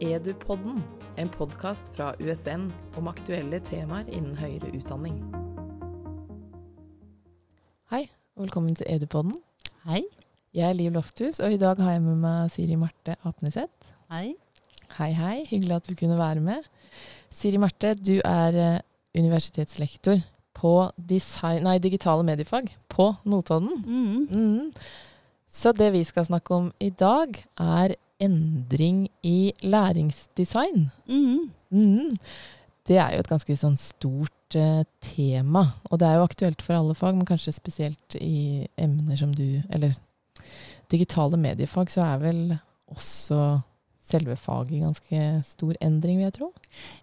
Edupodden, en podkast fra USN om aktuelle temaer innen høyere utdanning. Hei, og velkommen til Edupodden. Hei. Jeg er Liv Lofthus, og i dag har jeg med meg Siri Marte Apneseth. Hei. Hei, hei. Hyggelig at du kunne være med. Siri Marte, du er eh, universitetslektor på design, nei, digitale mediefag på Notodden. Mm. Mm. Så det vi skal snakke om i dag, er endring i læringsdesign. Mm. Mm. Det er jo et ganske sånn stort uh, tema, og det er jo aktuelt for alle fag, men kanskje spesielt i emner som du Eller digitale mediefag, så er vel også selve faget ganske stor endring, vil jeg tro.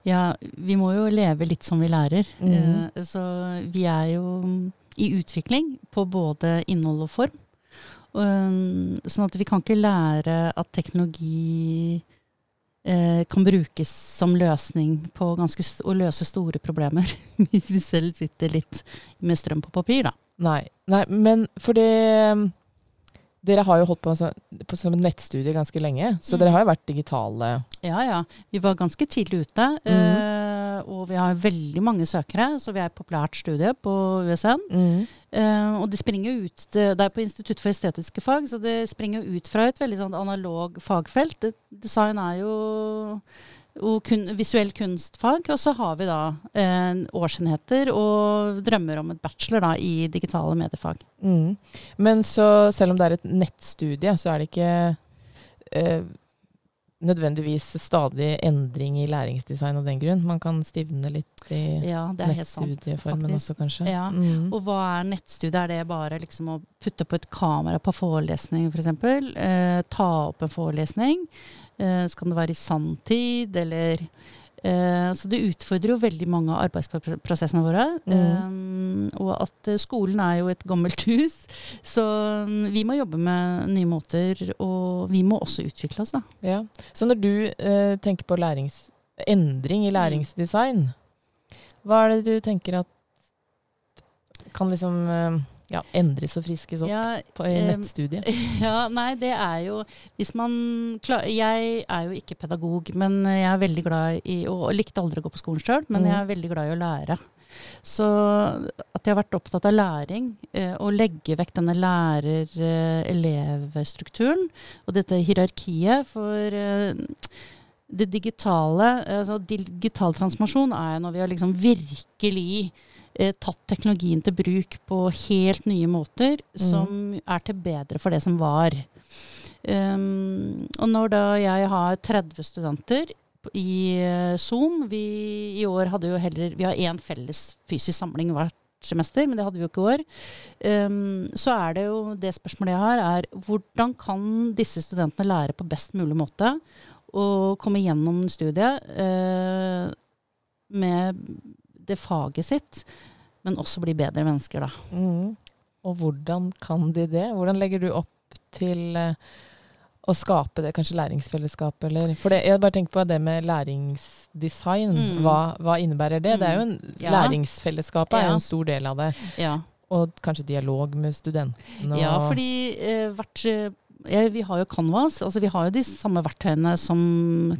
Ja, vi må jo leve litt som vi lærer. Mm. Uh, så vi er jo i utvikling på både innhold og form. Sånn at vi kan ikke lære at teknologi eh, kan brukes som løsning på ganske å løse store problemer. Hvis vi selv sitter litt med strøm på papir, da. Nei, nei men for Dere har jo holdt på, på som et nettstudie ganske lenge, så Mm. dere har jo vært digitale. Ja, ja. Vi var ganske tidlig ute. Mm. og vi har veldig mange søkere, så vi er et populært studie på USN. Eh, og det springer ut Det er på Institutt for estetiske fag, så det springer ut fra et veldig sånn analog fagfelt. Design er jo, jo kun, visuell kunstfag, og så har vi da eh, årsenheter og drømmer om et bachelor da, i digitale mediefag. Mm. Men så selv om det er et nettstudie, så er det ikke eh, nødvendigvis stadig endring i læringsdesign av den grunn. Man kan stivne litt i Ja, det helt sant. nettstudieformen også, kanskje. Ja. Mm. Og hva er nettstudie? Er det bare liksom å putte på et kamera på forelesning, f.eks.? For eh, ta opp en forelesning? Eh, skal det være i sanntid, eller eh, Så det utfordrer jo veldig mange av arbeidsprosessene våre. Eh, og at eh, skolen er jo et gammelt hus, så mm, vi må jobbe med nye måter. Og vi må også utvikle oss, da. Ja. Så når du eh, tenker på endring Mm. i læringsdesign, hva er det du tenker at kan liksom ja, endres og friskes opp Ja, på, em, nettstudiet? Ja, nei, det er jo Hvis man klarer Jeg er jo ikke pedagog, men jeg er veldig glad i Og likte aldri å gå på skolen sjøl, men mm. jeg er veldig glad i å lære. Så at jeg har vært opptatt av læring, eh, og legge vekk denne lærer-elev-strukturen og dette hierarkiet for eh, det digitale altså Digital transformasjon er når vi har liksom virkelig eh, tatt teknologien til bruk på helt nye måter, som er til bedre for det som var. Um, og når da jeg har 30 studenter i eh, Zoom vi, I år hadde jo heller Vi har én felles fysisk samling hvert semester, men det hadde vi jo ikke i år. Um, så er det jo det spørsmålet jeg har, er hvordan kan disse studentene lære på best mulig måte å komme gjennom studiet uh, med det faget sitt, men også bli bedre mennesker, da. Mm. Og hvordan kan de det? Hvordan legger du opp til eh, å skape det kanskje læringsfellesskapet, eller For det, jeg bare tenker på det med læringsdesign. Mm. Hva, hva innebærer det? Det er jo en, Ja. Læringsfellesskapet er jo en stor del av det. Ja. Og kanskje dialog med studentene. Ja, fordi eh, hvert, ja, vi har jo Canvas, altså vi har jo de samme verktøyene som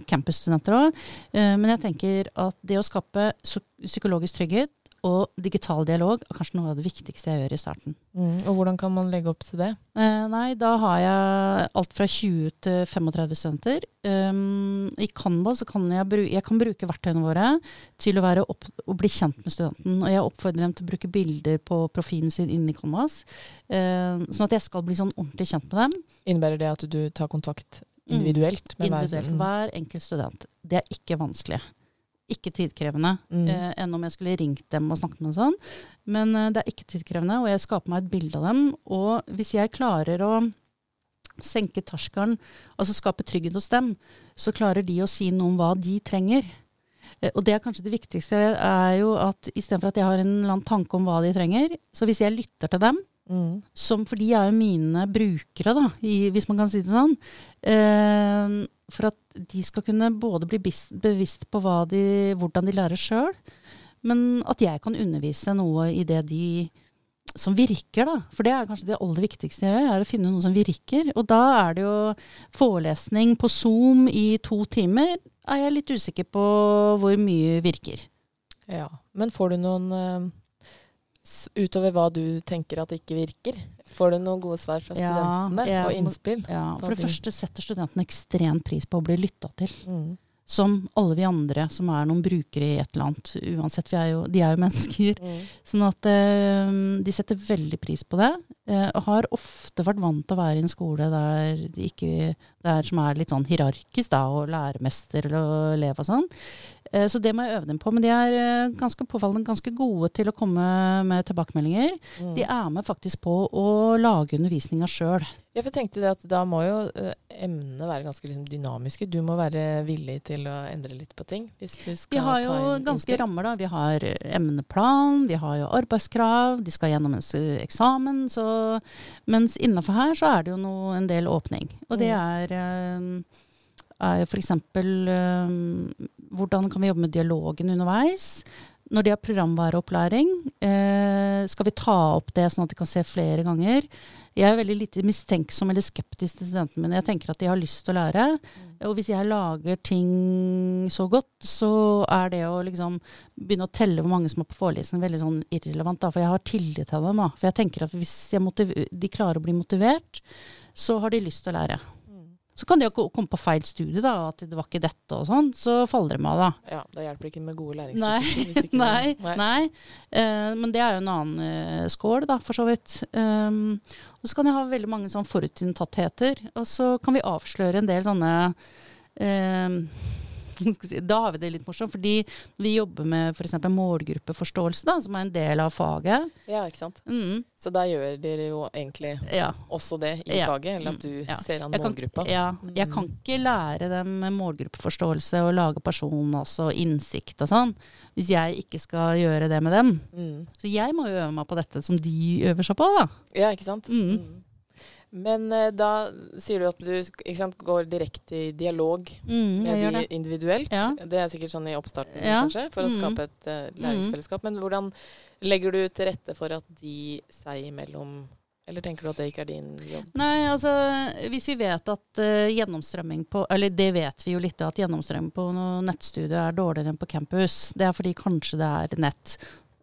campusstudenter òg. Eh, men jeg tenker at det å skape psykologisk trygghet og digital dialog er kanskje noe av det viktigste jeg gjør i starten. mm. Og hvordan kan man legge opp til det? Eh, nei, da har jeg alt fra 20 til 35 studenter. Um, I Canva så kan jeg, bru jeg kan bruke verktøyene våre til å, være opp å bli kjent med studenten. Og jeg oppfordrer dem til å bruke bilder på profilen sin inni Canvas. eh, sånn at jeg skal bli sånn ordentlig kjent med dem. Innebærer det at du tar kontakt Mm. individuelt? med hver- Individuelt. hver, Hver enkelt student. Det er ikke vanskelig. Ikke tidkrevende. Mm. Eh, enn om jeg skulle ringt dem og snakket med dem sånn. Men eh, det er ikke tidkrevende, og jeg skaper meg et bilde av dem. Og hvis jeg klarer å senke terskelen, altså skape trygghet hos dem, så klarer de å si noe om hva de trenger. Eh, Og det er kanskje det viktigste, er jo at istedenfor at jeg har en eller annen tanke om hva de trenger, så hvis jeg lytter til dem, Mm. som, for de er jo mine brukere, da, i, hvis man kan si det sånn. Eh, for at de skal kunne både bli bevisst på de, hvordan de lærer sjøl, men at jeg kan undervise noe i det de som virker, da. For det er kanskje det aller viktigste jeg gjør, er å finne noe som virker. Og da er det jo forelesning på Zoom i to timer. Er jeg litt usikker på hvor mye virker. Ja. Men får du noen eh, Utover hva du tenker at ikke virker, får du noen gode svar fra Ja, studentene og innspill? Ja, For det de- første setter studentene ekstremt pris på å bli lytta til. Mm. Som alle vi andre som er noen brukere i et eller annet. Uansett, vi er jo, de er jo mennesker. Mm. Sånn at eh, de setter veldig pris på det. eh, og har ofte vært vant til å være i en skole der de ikke der som er litt sånn hierarkisk, da, og læremester og elev og sånn. Eh, så det må jeg øve dem på. Men de er eh, ganske påfallende ganske gode til å komme med tilbakemeldinger. Mm. De er med faktisk på å lage undervisninga sjøl. Ja, for jeg tenkte det at da må jo eh, emnene være ganske liksom, dynamiske. Du må være villig til å endre litt på ting. Hvis du skal Vi har jo ta ganske innspill. rammer, da. Vi har emneplan, vi har jo arbeidskrav, de skal gjennom en eksamen. Så, mens innenfor her så er det jo noe, en del åpning. Og det Mm. er, eh, er f.eks. hvordan kan vi jobbe med dialogen underveis? Når de har programvareopplæring, eh, skal vi ta opp det sånn at de kan se flere ganger? Jeg er veldig lite mistenksom eller skeptisk til studentene mine. Jeg tenker at de har lyst til å lære. Og hvis jeg lager ting så godt, så er det å liksom begynne å telle hvor mange som er på forelesning, veldig sånn irrelevant. Da, for jeg har tillit til dem. Da. For jeg tenker at hvis de klarer å bli motivert, så har de lyst til å lære. Så kan de jo ko- komme på feil studie, da, at det var ikke dette og sånn. Så faller de av, da. Ja, da hjelper det ikke med gode Nei, læringsressurser. hvis nei, nei. Uh, men det er jo en annen uh, skål, da, for så vidt. Um, og så kan jeg ha veldig mange sånn forutinntattheter. Og så kan vi avsløre en del sånne jeg si, Da har vi det litt morsomt, fordi vi jobber med f.eks. målgruppeforståelse, da, som er en del av faget. Ja, ikke sant. Mm, Så da gjør dere jo egentlig ja. også det i Ja. faget, eller at du Ja. ser an Jeg kan, målgruppa. ja, jeg Mm. kan ikke lære dem målgruppeforståelse og lage person, og innsikt og sånn, hvis jeg ikke skal gjøre det med dem. Mm. Så jeg må jo øve meg på dette som de øver seg på, da. Ja, ikke sant. Mm. Men uh, da sier du at du sant, går direkte i dialog Mm, med de individuelt. Ja. Det er sikkert sånn i oppstarten, Ja. kanskje, for å Mm. skape et uh, læringsfellesskap. Men hvordan legger du til rette for at de seg imellom Eller tenker du at det ikke er din jobb? Nei, altså hvis vi vet at uh, gjennomstrømming på Eller det vet vi jo litt, at gjennomstrømming på noe nettstudio er dårligere enn på campus. Det er fordi kanskje det er nett.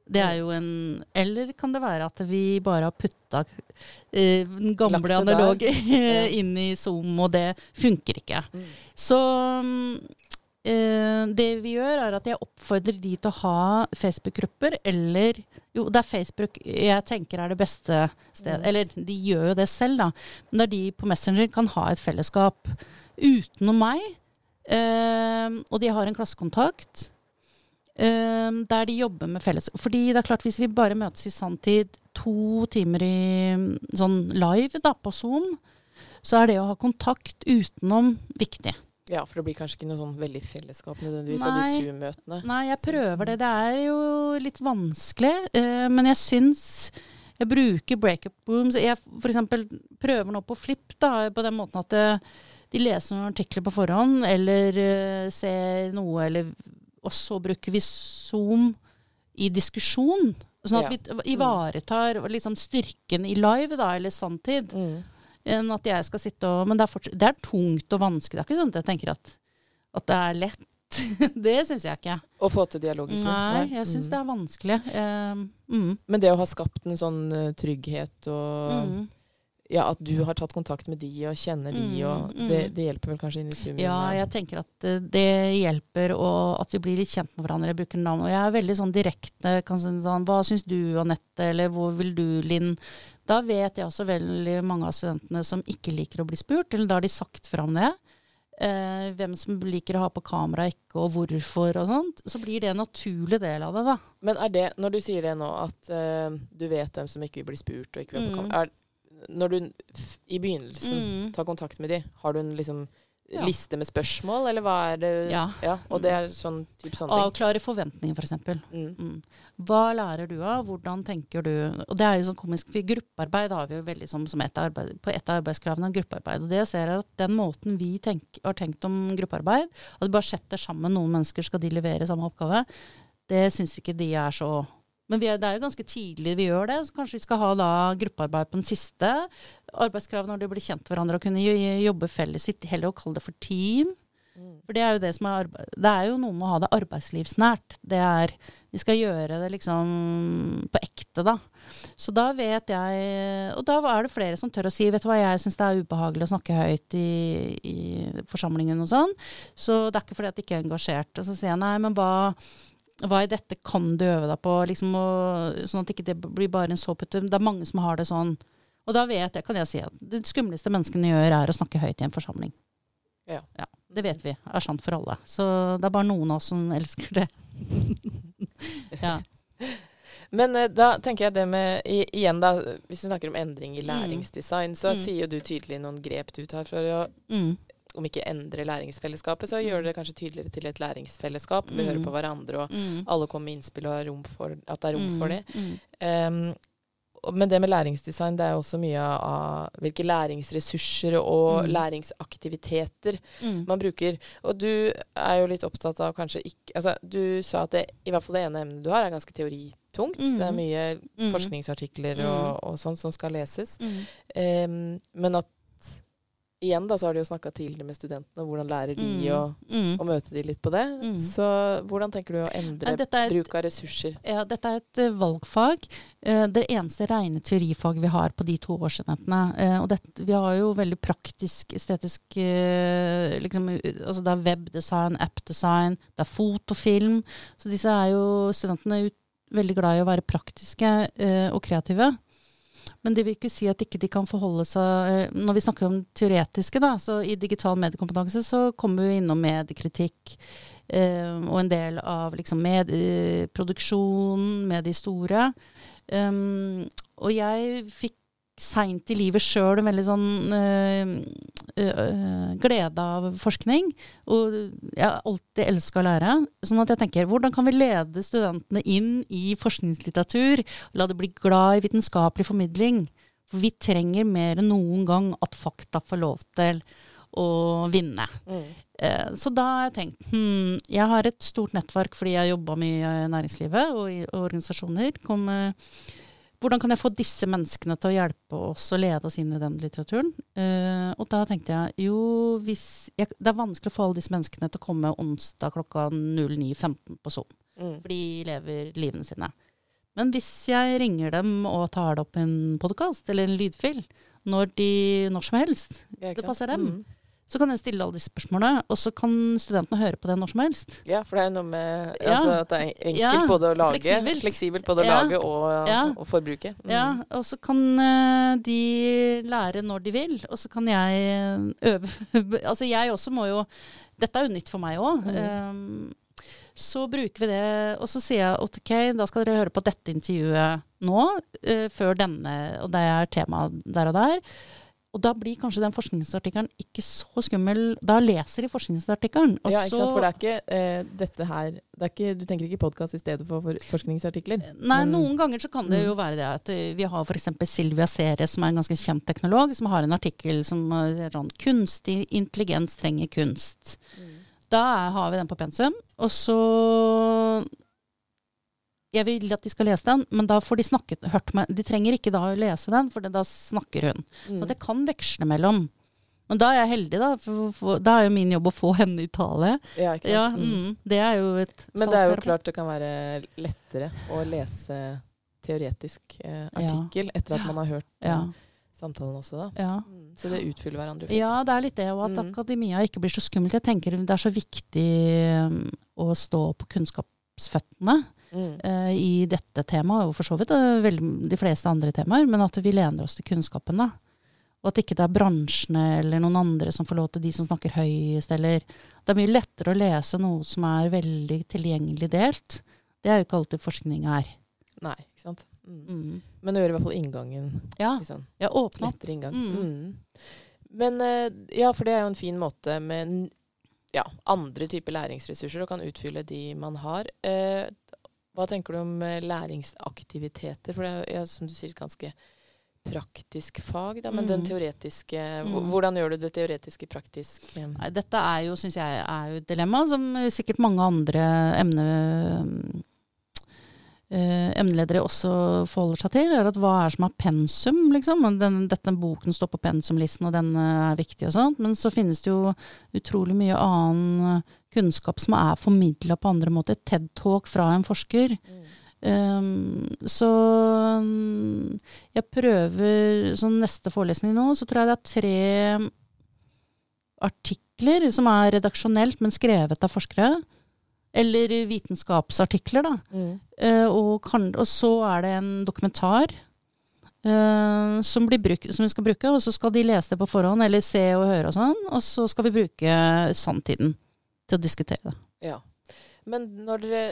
Det er jo en Eller kan det være at vi bare har putta eh, den gamle analoge Ja. inn i Zoom, og det funker ikke. Mm. Så eh, det vi gjør, er at jeg oppfordrer de til å ha Facebook-grupper, eller Jo, det er Facebook jeg tenker er det beste stedet. Mm. Eller de gjør jo det selv, da. Men der de på Messenger kan ha et fellesskap utenom meg, eh, og de har en klassekontakt. Eh, der de jobber med felles Fordi det er klart hvis vi bare møtes i sanntid to timer i sånn live da, på Zoom, så er det å ha kontakt utenom viktig. Ja, for det blir kanskje ikke noe sånn veldig fellesskap nødvendigvis av de Nei. Zoom-møtene. Nei, jeg prøver det. Det er jo litt vanskelig, eh, men jeg syns jeg bruker breakup rooms. Jeg f.eks. prøver nå på Flipp da, på den måten at eh, de leser noen artikler på forhånd, eller eh, ser noe, eller Og så bruker vi Zoom i diskusjon. Sånn at Ja. vi ivaretar liksom styrken i live, da, eller sanntid. Mm. Enn at jeg skal sitte og Men det er, fortsatt, det er tungt og vanskelig. Det er ikke sånn at jeg tenker at, at det er lett. det syns jeg ikke. Å få til dialog i Nei, jeg syns Mm. det er vanskelig. Um, mm, Men det å ha skapt en sånn eh, trygghet og mm. Ja, at du har tatt kontakt med de og kjenner de, Mm, og mm. det, det hjelper vel kanskje inn i Zoom? Ja, jeg tenker at eh, det hjelper, og at vi blir litt kjent med hverandre. Bruker navn. Og jeg er veldig sånn direkte. Kan si sånn, Hva syns du, Anette? Eller hvor vil du, Linn? Da vet jeg også veldig mange av studentene som ikke liker å bli spurt, eller da har de sagt fram det. Eh, hvem som liker å ha på kamera ikke, og hvorfor og sånt. Så blir det en naturlig del av det, da. Men er det, når du sier det nå, at eh, du vet hvem som ikke vil bli spurt og ikke vil på Mm. kamera, er, når du i begynnelsen Mm. tar kontakt med de, har du en liksom Ja. liste med spørsmål, eller hva er det? Ja. og det er sånn type sånne ting. Avklare forventninger, f.eks. Mm. Mm. Hva lærer du av? Hvordan tenker du? Og det er jo sånn komisk, for Gruppearbeid har vi jo veldig som, som et arbeid, på et av arbeidskravene. Gruppearbeid. Og det jeg ser er at den måten vi tenk, har tenkt om gruppearbeid, at vi bare setter sammen noen mennesker, skal de levere samme oppgave, det syns ikke de er så Men vi er, det er jo ganske tydelig vi gjør det, så kanskje vi skal ha da gruppearbeid på den siste. Arbeidskravet når de blir kjent hverandre og kunne jobbe felles, heller å kalle det for team. For det er jo det som er arbeid, Det er jo noe med å ha det arbeidslivsnært. Det er Vi skal gjøre det liksom på ekte, da. Så da vet jeg Og da er det flere som tør å si Vet du hva, jeg syns det er ubehagelig å snakke høyt i, i forsamlingen og sånn. Så det er ikke fordi at jeg ikke er engasjert. Og så sier jeg nei, men hva hva i dette kan du øve deg på? Liksom, og, sånn at ikke det blir bare en såpete Det er mange som har det sånn. Og da vet jeg, kan jeg si at det skumleste menneskene gjør, er å snakke høyt i en forsamling. Ja. Det vet vi er sant for alle. Så det er bare noen av oss som elsker det. ja. Men eh, da tenker jeg det med Igjen, da, hvis vi snakker om endring i læringsdesign, så Mm. sier jo du tydelig noen grep du tar for å Mm. Om ikke endre læringsfellesskapet, så gjør det kanskje tydeligere til et læringsfellesskap. Vi Mm. hører på hverandre, og Mm. alle kommer med innspill og for, at det er rom for det. Mm. Um, men det med læringsdesign, det er også mye av hvilke læringsressurser og Mm. læringsaktiviteter Mm. man bruker. Og du er jo litt opptatt av kanskje ikke Altså, du sa at det, i hvert fall det ene emnet du har, er ganske teoritungt. Mm. Det er mye Mm. forskningsartikler og, og sånn som skal leses. Mm. Um, men at igjen da, så har du jo snakka tidligere med studentene, hvordan lærer de Mm. å, Mm. å møte de litt på det. Mm. Så hvordan tenker du å endre et- bruk av ressurser? Ja, dette er et eh, valgfag. Eh, det eneste rene teorifag vi har på de to årsenhetene. Eh, og det, vi har jo veldig praktisk, estetisk liksom, altså Det er webdesign, appdesign, det er fotofilm. Så disse er jo studentene ut, veldig glad i å være praktiske og kreative. Men det vil ikke si at ikke de kan forholde seg eh, Når vi snakker om teoretiske, da, så i digital mediekompetanse så kommer vi innom mediekritikk. eh, og en del av liksom medieproduksjonen, med de store. Um, og jeg fikk seint i livet sjøl en veldig sånn øh, øh, glede av forskning. Og jeg har alltid elska å lære. Sånn at jeg tenker, hvordan kan vi lede studentene inn i forskningslitteratur? La det bli glad i vitenskapelig formidling. For vi trenger mer enn noen gang at fakta får lov til å vinne. Mm. Eh, Så da har jeg tenkt hm, Jeg har et stort nettverk fordi jeg har jobba mye i næringslivet og i og organisasjoner. Kom, eh, hvordan kan jeg få disse menneskene til å hjelpe oss og lede oss inn i den litteraturen? Uh, og da tenkte jeg jo, hvis jeg, Det er vanskelig å få alle disse menneskene til å komme onsdag klokka 09.15 på Zoom. Mm. For de lever livene sine. Men hvis jeg ringer dem og tar det opp i en podkast eller en lydfil, når, de, når som helst, det passer dem. Mm. Så kan jeg stille alle disse spørsmålene, og så kan studentene høre på det når som helst. Ja, for det er noe med altså, at det er enkelt Ja, både å lage, fleksibelt. fleksibelt, både å Ja. lage og, Ja. og forbruke. Mm. Ja, og så kan eh, de lære når de vil, og så kan jeg eh, øve Altså jeg også må jo Dette er jo nytt for meg òg. Mm. så bruker vi det, og så sier jeg ok, da skal dere høre på dette intervjuet nå, uh, før denne, og det er tema der og der. Og da blir kanskje den forskningsartikkelen ikke så skummel. Da leser de forskningsartikkelen. Ja, ikke sant? For det er ikke eh, dette her det er ikke, Du tenker ikke podkast i stedet for, for forskningsartikler? Nei, Men- noen ganger så kan det Mm. jo være det at eh, vi har f.eks. Silvia Ceres, som er en ganske kjent teknolog, som har en artikkel som er sånn 'Kunstig intelligens trenger kunst'. Da er, har vi den på pensum. Og så Jeg vil at de skal lese den, men da får de snakket, hørt meg. De trenger ikke da å lese den, for det, da snakker hun. Mm. Så det kan veksle mellom. Men da er jeg heldig, da. For, for, da er jo min jobb å få henne i tale. Ja, ikke sant? Ja, Mm. mm, det er jo et Men det er jo klart det kan være lettere å lese teoretisk eh, artikkel etter at man har hørt eh, Ja. samtalen også, da. ja. Mm. Så det utfyller hverandre fint. Ja, det er litt det, og at Mm. akademia ikke blir så skummelt. Jeg tenker det er så viktig um, å stå på kunnskapsføttene Mm. eh, i dette temaet, og for så vidt eh, vel- de fleste andre temaer, men at vi lener oss til kunnskapen, da. Og at ikke det er bransjene eller noen andre som får lov til de som snakker høyest, eller Det er mye lettere å lese noe som er veldig tilgjengelig delt. Det er jo ikke alltid forskning er. Nei, ikke sant. Mm. Mm. Men det gjør i hvert fall inngangen Ja, liksom, ja åpne opp. lettere inngang. Mm. Mm. Men eh, ja, for det er jo en fin måte med ja, andre typer læringsressurser og kan utfylle de man har. Eh, hva tenker du om eh, læringsaktiviteter? For det er ja, som du sier, et ganske praktisk fag. Da, men den Mm. teoretiske Mm. Hvordan gjør du det teoretiske praktisk? eh? Nei, dette er jo, syns jeg, er jo et dilemma, som sikkert mange andre emne, eh, emneledere også forholder seg til, er at hva er som er pensum, liksom. Den, dette boken står på pensumlisten, og den eh, er viktig og sånt. Men så finnes det jo utrolig mye annen kunnskap som er formidla på andre måter. TED-talk fra en forsker. Um, så um, jeg prøver Sånn neste forelesning nå, så tror jeg det er tre artikler som er redaksjonelt, men skrevet av forskere. Eller vitenskapsartikler, da. Mm. Eh, og, kan, og så er det en dokumentar uh, som, blir bruk, som vi skal bruke. Og så skal de lese det på forhånd, eller se og høre og sånn. Og så skal vi bruke sanntiden til å diskutere det. Ja. Men når dere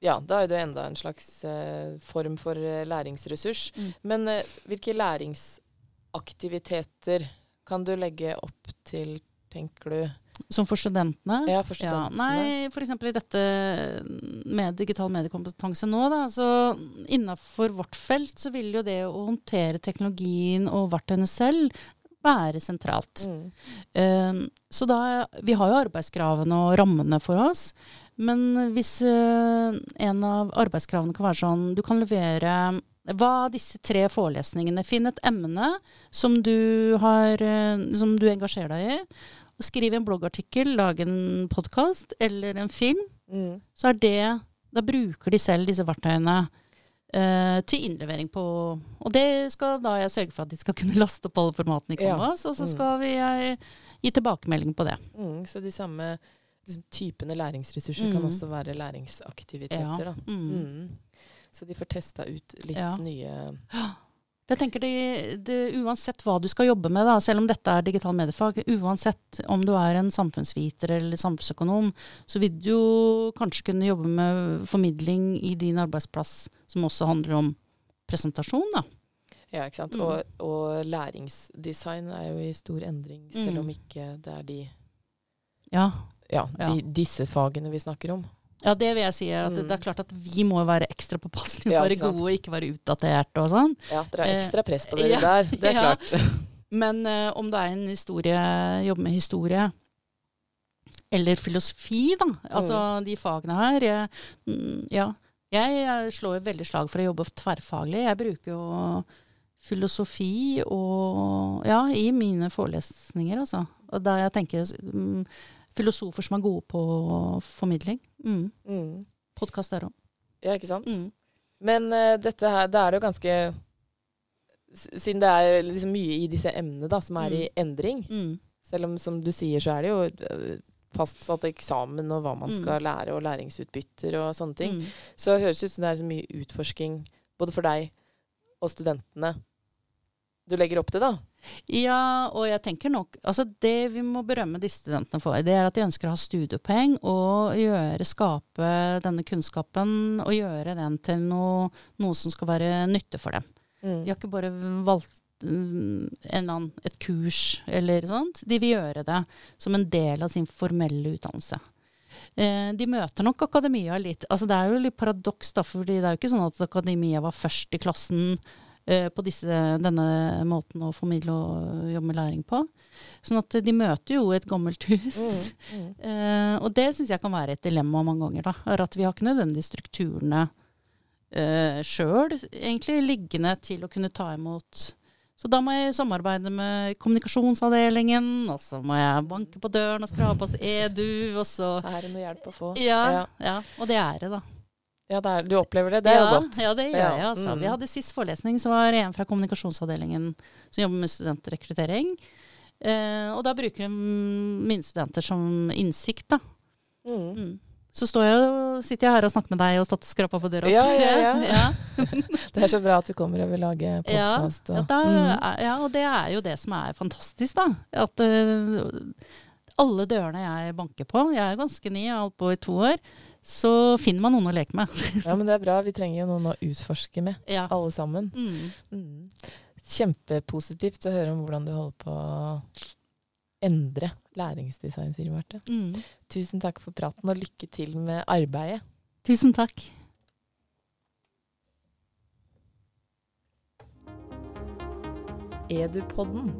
Ja, da er det jo enda en slags uh, form for læringsressurs. Mm. Men hvilke læringsaktiviteter kan du legge opp til, tenker du? Som for studentene. Ja, for Ja, studentene. nei, f.eks. i dette med digital mediekompetanse nå, da. Så innafor vårt felt så vil jo det å håndtere teknologien og verktøyene selv være sentralt. Mm. Eh, så da Vi har jo arbeidskravene og rammene for oss. Men hvis eh, en av arbeidskravene kan være sånn Du kan levere hva av disse tre forelesningene Finn et emne som du, har, eh, som du engasjerer deg i. Skriv en bloggartikkel, lag en podkast eller en film. Mm. Så er det Da bruker de selv disse verktøyene eh, til innlevering på Og det skal da jeg sørge for at de skal kunne laste opp alle formatene i Ja. Canvas, og så Mm. skal vi jeg, gi tilbakemelding på det. Mm. Så de samme liksom, typene læringsressurser kan Mm. også være læringsaktiviteter, da. Mm. Mm. Så de får testa ut litt Ja. nye Jeg tenker det, det, Uansett hva du skal jobbe med, da, selv om dette er digital mediefag, uansett om du er en samfunnsviter eller samfunnsøkonom, så vil du jo kanskje kunne jobbe med formidling i din arbeidsplass, som også handler om presentasjon. da. Ja, ikke sant. Mm. Og, og læringsdesign er jo i stor endring, selv Mm. om ikke det er de, Ja, ja, Ja. disse fagene vi snakker om. Ja det vil jeg si. at Mm. Det er klart at vi må være ekstra påpasselige, Ja, være gode og ikke være utdaterte og sånn. Ja, dere har Eh, ekstra press på dere ja, der, det er ja. klart. Men eh, om det er en historie, jobber med historie eller filosofi, da. Altså de fagene her. Jeg, mm, ja. Jeg, jeg slår veldig slag for å jobbe tverrfaglig. Jeg bruker jo filosofi og ja, i mine forelesninger, altså. Og da jeg tenker mm, filosofer som er gode på formidling. Mm. Mm. Podkast der òg. Ja, ikke sant. Mm. Men uh, dette her, det er det jo ganske Siden det er liksom mye i disse emnene da, som er i endring, Mm. selv om som du sier, så er det jo eh, fastsatt eksamen og hva man Mm. skal lære, og læringsutbytter og sånne ting. Mm. Så det høres ut som det er så mye utforsking både for deg og studentene du legger opp til, da. Ja, og jeg tenker nok Altså, det vi må berømme disse studentene for, det er at de ønsker å ha studiepoeng og gjøre, skape denne kunnskapen og gjøre den til noe, noe som skal være nytte for dem. Mm. De har ikke bare valgt mm, en annen, et kurs eller sånt. De vil gjøre det som en del av sin formelle utdannelse. Eh, de møter nok akademia litt altså Det er jo litt paradoks, da, fordi det er jo ikke sånn at akademia var først i klassen på disse, denne måten å formidle og jobbe med læring på. Sånn at de møter jo et gammelt hus. Mm. Mm. Eh, og det syns jeg kan være et dilemma mange ganger. da, er At vi har ikke nødvendigvis strukturene eh, sjøl egentlig liggende til å kunne ta imot. Så da må jeg samarbeide med kommunikasjonsavdelingen, og så må jeg banke på døren og skrape oss edu, og så Er det noe hjelp å få? ja, Ja. ja. Og det er det, da. Ja, det er, du opplever det. Det er ja, jo godt. Ja, det gjør jeg. altså. mm. Vi hadde sist forelesning, så var en fra kommunikasjonsavdelingen som jobber med studentrekruttering. Eh, og da bruker hun mine studenter som innsikt, da. Mm. Mm. Så står jeg sitter jeg her og snakker med deg og skrapa på døra. Ja, ja, ja. Det er så bra at du kommer og vil lage podkast. ja, er- ja, og det er jo det som er fantastisk, da. At uh, alle dørene jeg banker på, jeg er ganske ny, jeg har holdt på i to år, så finner man noen å leke med. ja, men det er bra. Vi trenger jo noen å utforske med, Ja. alle sammen. Mm. Mm. Kjempepositivt å høre om hvordan du holder på å endre læringsdesign, sier Marte. Mm. Tusen takk for praten, og lykke til med arbeidet. Tusen takk. Edupodden.